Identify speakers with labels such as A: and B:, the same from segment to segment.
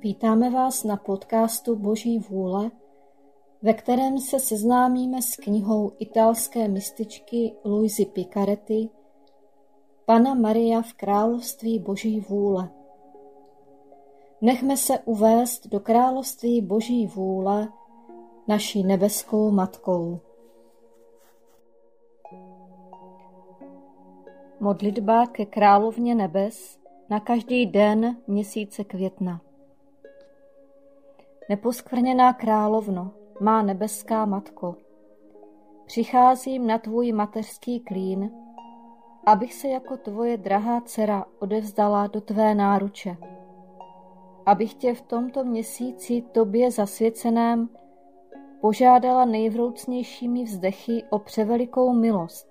A: Vítáme vás na podcastu Boží vůle, ve kterém se seznámíme s knihou italské mističky Luisy Picaretti Pana Maria v království Boží vůle. Nechme se uvést do království Boží vůle naší nebeskou matkou. Modlitba ke královně nebes na každý den měsíce května. Neposkvrněná královno, má nebeská matko, přicházím na tvůj mateřský klín, abych se jako tvoje drahá dcera odevzdala do tvé náruče. Abych tě v tomto měsíci tobě zasvěceném požádala nejvroucnějšími vzdechy o převelikou milost,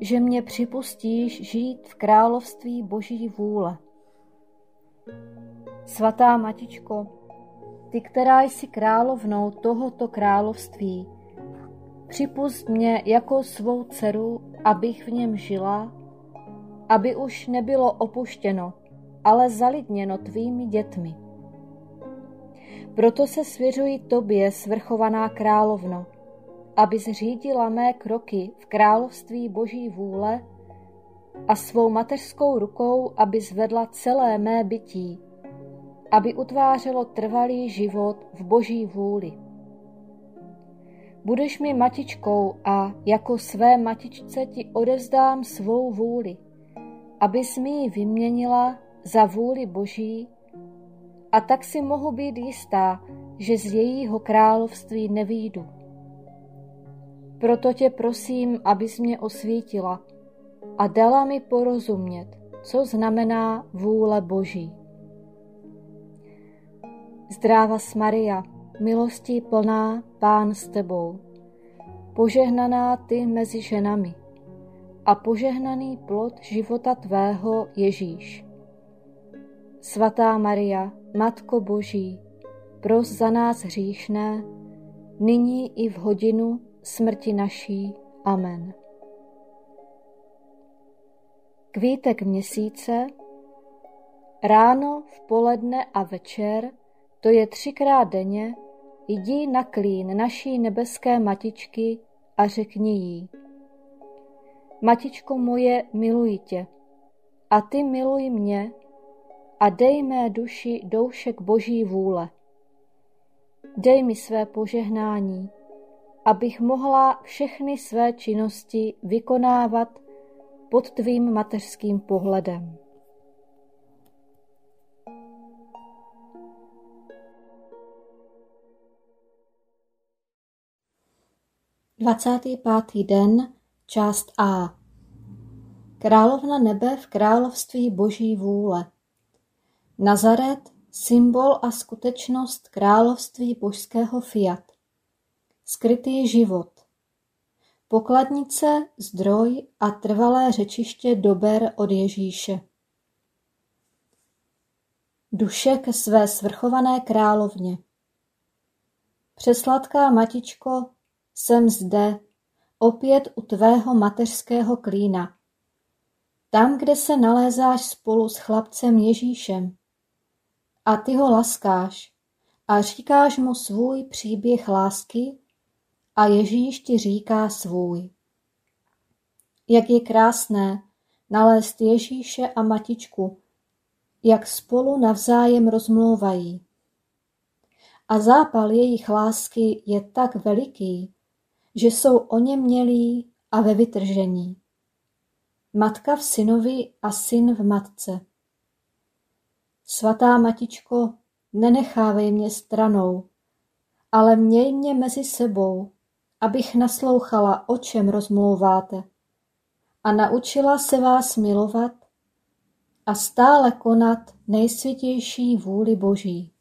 A: že mě připustíš žít v království Boží vůle. Svatá Matičko, ty, která jsi královnou tohoto království, připust mě jako svou dceru, abych v něm žila, aby už nebylo opuštěno, ale zalidněno tvými dětmi. Proto se svěřuji tobě, svrchovaná královno, aby zřídila mé kroky v království Boží vůle a svou mateřskou rukou, aby zvedla celé mé bytí, aby utvářelo trvalý život v Boží vůli. Budeš mi matičkou a jako své matičce ti odevzdám svou vůli, abys mi ji vyměnila za vůli Boží a tak si mohu být jistá, že z jejího království nevýjdu. Proto tě prosím, abys mě osvítila a dala mi porozumět, co znamená vůle Boží. Zdráva s Maria, milostí plná, Pán s tebou. Požehnaná ty mezi ženami a požehnaný plod života tvého Ježíš. Svatá Maria, Matko Boží, pros za nás hříšné, nyní i v hodinu smrti naší. Amen. Kvítek měsíce, ráno, v poledne a večer, to je třikrát denně, jdi na klín naší nebeské matičky a řekni jí. Matičko moje, miluji tě, a ty miluj mě, a dej mé duši doušek boží vůle. Dej mi své požehnání, abych mohla všechny své činnosti vykonávat pod tvým mateřským pohledem. 25. den, část A. Královna nebe v království boží vůle. Nazaret, symbol a skutečnost království božského fiat. Skrytý život. Pokladnice, zdroj a trvalé řečiště dober od Ježíše. Duše ke své svrchované královně. Přesladká matičko, jsem zde, opět u tvého mateřského klína. Tam, kde se nalézáš spolu s chlapcem Ježíšem. A ty ho laskáš a říkáš mu svůj příběh lásky a Ježíš ti říká svůj. Jak je krásné nalézt Ježíše a matičku, jak spolu navzájem rozmlouvají. A zápal jejich lásky je tak veliký, že jsou oněmělí a ve vytržení. Matka v synovi a syn v matce. Svatá matičko, nenechávej mě stranou, ale měj mě mezi sebou, abych naslouchala, o čem rozmlouváte, a naučila se vás milovat a stále konat nejsvětější vůli Boží.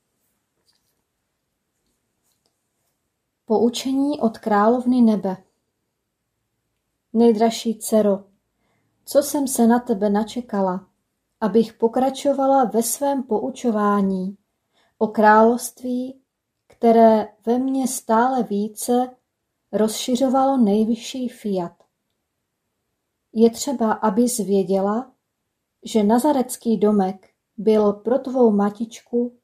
A: Poučení od královny nebe Nejdražší dcero, co jsem se na tebe načekala, abych pokračovala ve svém poučování o království, které ve mně stále více rozšiřovalo nejvyšší fiat. Je třeba, aby zvěděla, že nazarecký domek byl pro tvou matičku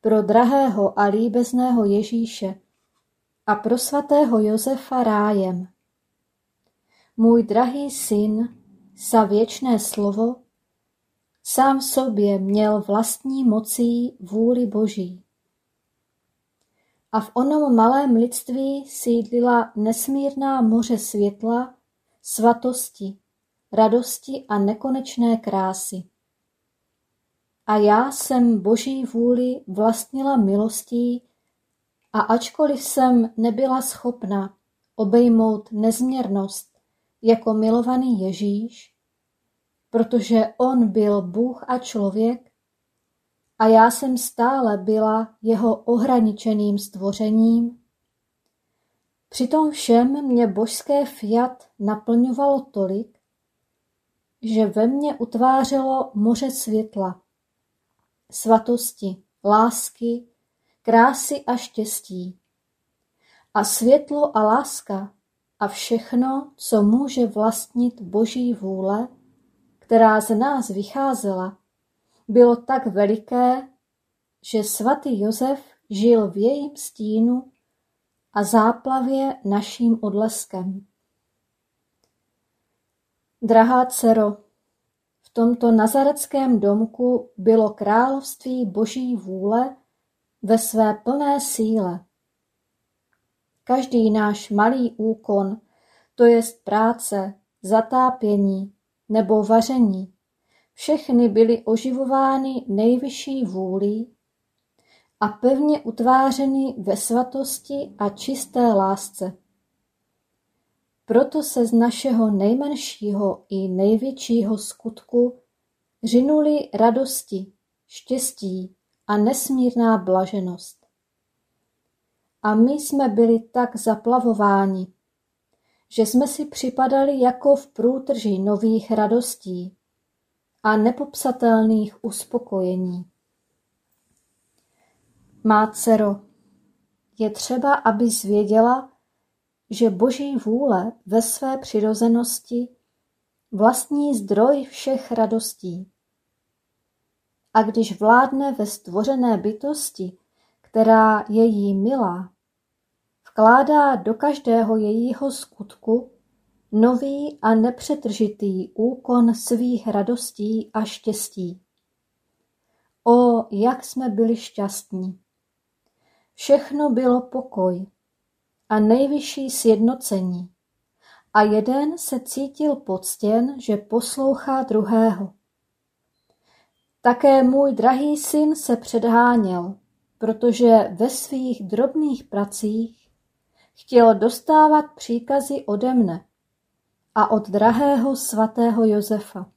A: pro drahého a líbezného Ježíše a pro svatého Josefa rájem. Můj drahý syn, za věčné slovo, sám sobě měl vlastní mocí vůli Boží. A v onom malém lidství sídlila nesmírná moře světla, svatosti, radosti a nekonečné krásy. A já jsem Boží vůli vlastnila milostí a ačkoliv jsem nebyla schopna obejmout nezměrnost jako milovaný Ježíš, protože on byl Bůh a člověk a já jsem stále byla jeho ohraničeným stvořením, přitom všem mě božské fiat naplňovalo tolik, že ve mně utvářelo moře světla, svatosti, lásky, krásy a štěstí. A světlo a láska a všechno, co může vlastnit Boží vůle, která z nás vycházela, bylo tak veliké, že svatý Josef žil v jejím stínu a záplavě naším odleskem. Drahá dcero, v tomto nazareckém domku bylo království Boží vůle ve své plné síle. Každý náš malý úkon, to jest práce, zatápění nebo vaření, všechny byly oživovány nejvyšší vůlí a pevně utvářeny ve svatosti a čisté lásce. Proto se z našeho nejmenšího i největšího skutku řinuly radosti, štěstí a nesmírná blaženost. A my jsme byli tak zaplavováni, že jsme si připadali jako v průtrží nových radostí a nepopsatelných uspokojení. Má dcero, je třeba, aby zvěděla, že Boží vůle ve své přirozenosti vlastní zdroj všech radostí. A když vládne ve stvořené bytosti, která je jí milá, vkládá do každého jejího skutku nový a nepřetržitý úkon svých radostí a štěstí. O, jak jsme byli šťastní! Všechno bylo pokoj a nejvyšší sjednocení. A jeden se cítil poctěn, že poslouchá druhého. Také můj drahý syn se předháněl, protože ve svých drobných pracích chtěl dostávat příkazy ode mne a od drahého svatého Josefa.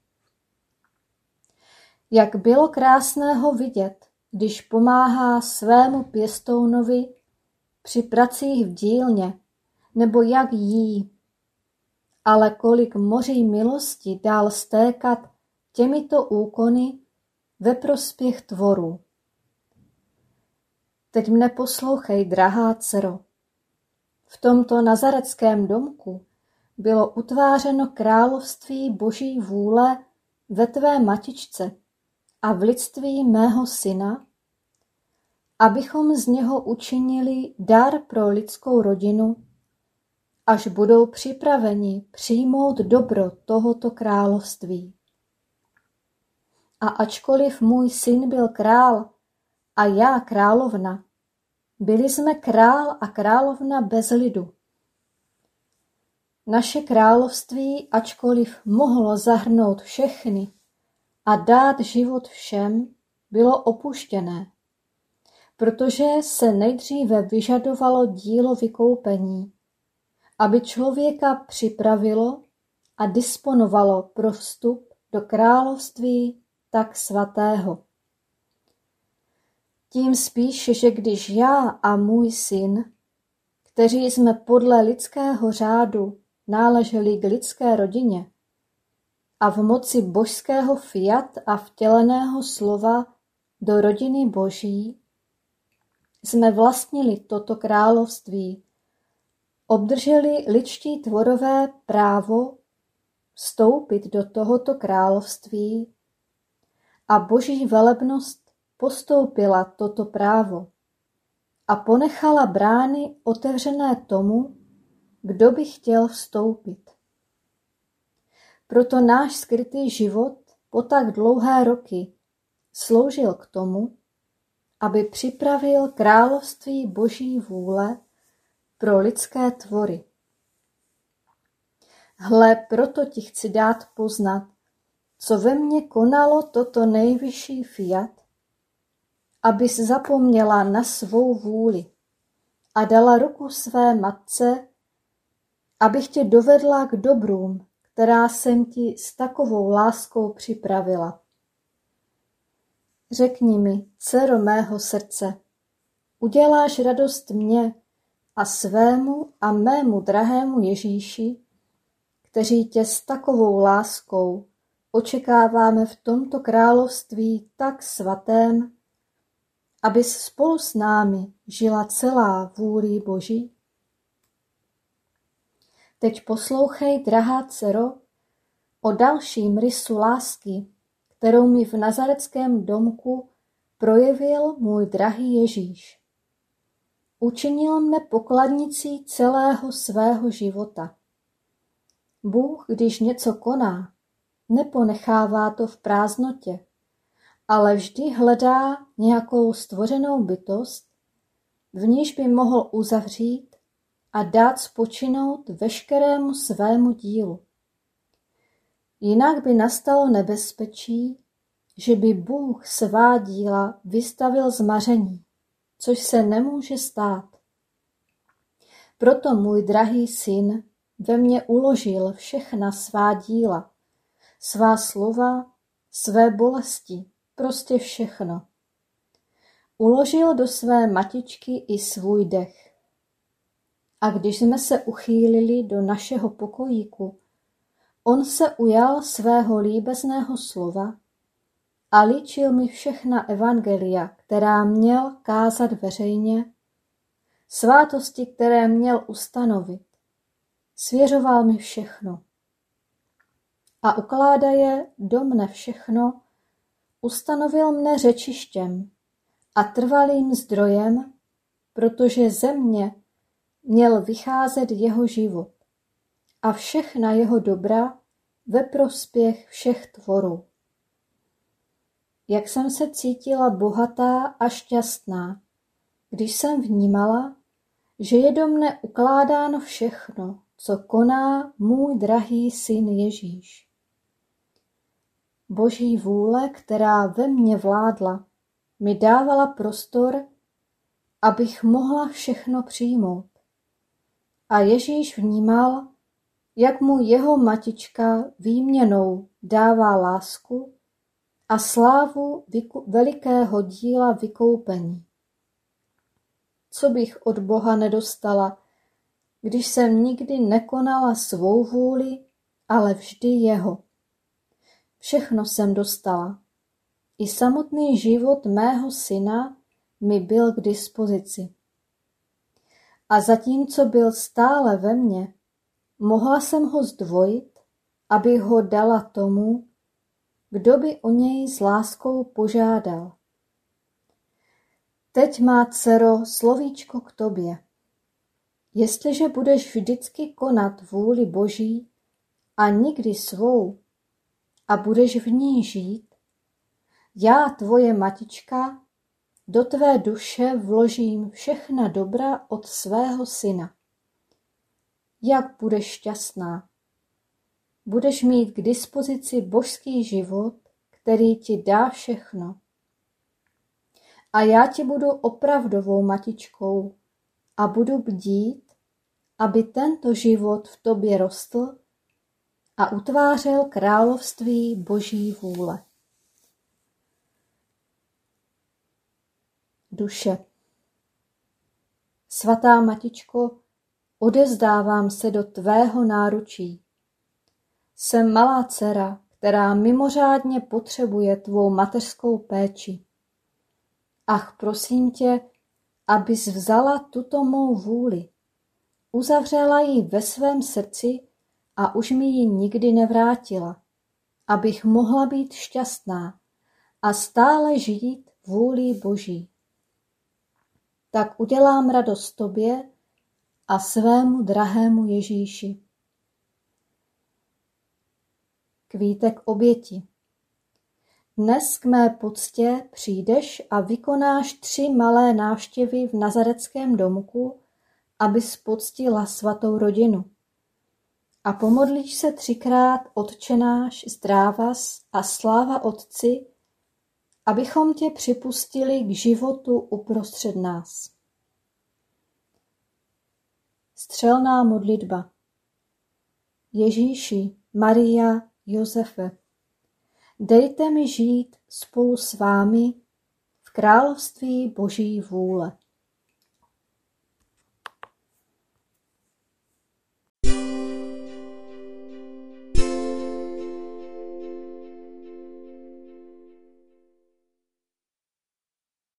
A: Jak bylo krásného vidět, když pomáhá svému pěstounovi při pracích v dílně, nebo jak jí. Ale kolik moří milosti dál stékat těmito úkony ve prospěch tvorů. Teď mne poslouchej, drahá dcero. V tomto nazareckém domku bylo utvářeno království Boží vůle ve tvé matičce a v lidství mého syna, abychom z něho učinili dar pro lidskou rodinu, až budou připraveni přijmout dobro tohoto království. A ačkoliv můj syn byl král a já královna, byli jsme král a královna bez lidu. Naše království, ačkoliv mohlo zahrnout všechny a dát život všem, bylo opuštěné, protože se nejdříve vyžadovalo dílo vykoupení, aby člověka připravilo a disponovalo pro vstup do království tak svatého. Tím spíše, že když já a můj syn, kteří jsme podle lidského řádu náleželi k lidské rodině a v moci božského fiat a vtěleného slova do rodiny boží, jsme vlastnili toto království, obdrželi ličtí tvorové právo vstoupit do tohoto království a boží velebnost postoupila toto právo a ponechala brány otevřené tomu, kdo by chtěl vstoupit. Proto náš skrytý život po tak dlouhé roky sloužil k tomu, aby připravil království Boží vůle pro lidské tvory. Hle, proto ti chci dát poznat, co ve mně konalo toto nejvyšší fiat, abys zapomněla na svou vůli a dala ruku své matce, abych tě dovedla k dobrům, která jsem ti s takovou láskou připravila. Řekni mi, dcero mého srdce, uděláš radost mě a svému a mému drahému Ježíši, kteří tě s takovou láskou očekáváme v tomto království tak svatém, abys spolu s námi žila celá vůli Boží? Teď poslouchej, drahá dcero, o dalším rysu lásky, kterou mi v nazareckém domku projevil můj drahý Ježíš. Učinil mne pokladnicí celého svého života. Bůh, když něco koná, neponechává to v prázdnotě, ale vždy hledá nějakou stvořenou bytost, v níž by mohl uzavřít a dát spočinout veškerému svému dílu. Jinak by nastalo nebezpečí, že by Bůh svá díla vystavil zmaření, což se nemůže stát. Proto můj drahý syn ve mně uložil všechna svá díla, svá slova, své bolesti, prostě všechno. Uložil do své matičky i svůj dech. A když jsme se uchýlili do našeho pokojíku, on se ujal svého líbezného slova a líčil mi všechna evangelia, která měl kázat veřejně, svátosti, které měl ustanovit. Svěřoval mi všechno. A ukládaje do mne všechno, ustanovil mne řečištěm a trvalým zdrojem, protože ze mě měl vycházet jeho život a všechna jeho dobra ve prospěch všech tvorů. Jak jsem se cítila bohatá a šťastná, když jsem vnímala, že je do mne ukládáno všechno, co koná můj drahý syn Ježíš. Boží vůle, která ve mně vládla, mi dávala prostor, abych mohla všechno přijmout. A Ježíš vnímal, jak mu jeho matička výměnou dává lásku a slávu velikého díla vykoupení. Co bych od Boha nedostala, když jsem nikdy nekonala svou vůli, ale vždy jeho. Všechno jsem dostala. I samotný život mého syna mi byl k dispozici. A zatímco byl stále ve mně, mohla jsem ho zdvojit, abych ho dala tomu, kdo by o něj s láskou požádal. Teď má dcero slovíčko k tobě. Jestliže budeš vždycky konat vůli Boží a nikdy svou a budeš v ní žít, já, tvoje matička, do tvé duše vložím všechna dobra od svého syna. Jak budeš šťastná. Budeš mít k dispozici božský život, který ti dá všechno. A já ti budu opravdovou matičkou a budu bdít, aby tento život v tobě rostl a utvářel království Boží vůle. Duše Svatá Matičko, odezdávám se do tvého náručí. Jsem malá dcera, která mimořádně potřebuje tvou mateřskou péči. Ach, prosím tě, abys vzala tuto mou vůli, uzavřela ji ve svém srdci a už mi ji nikdy nevrátila, abych mohla být šťastná a stále žít vůlí Boží. Tak udělám radost tobě a svému drahému Ježíši. Kvítek oběti. Dnes k mé poctě přijdeš a vykonáš tři malé návštěvy v nazareckém domku, abys poctila svatou rodinu. A pomodlíš se třikrát odčenáš, zdrávas a sláva Otci, abychom tě připustili k životu uprostřed nás. Střelná modlitba Ježíši, Maria, Josefe, dejte mi žít spolu s vámi v království Boží vůle.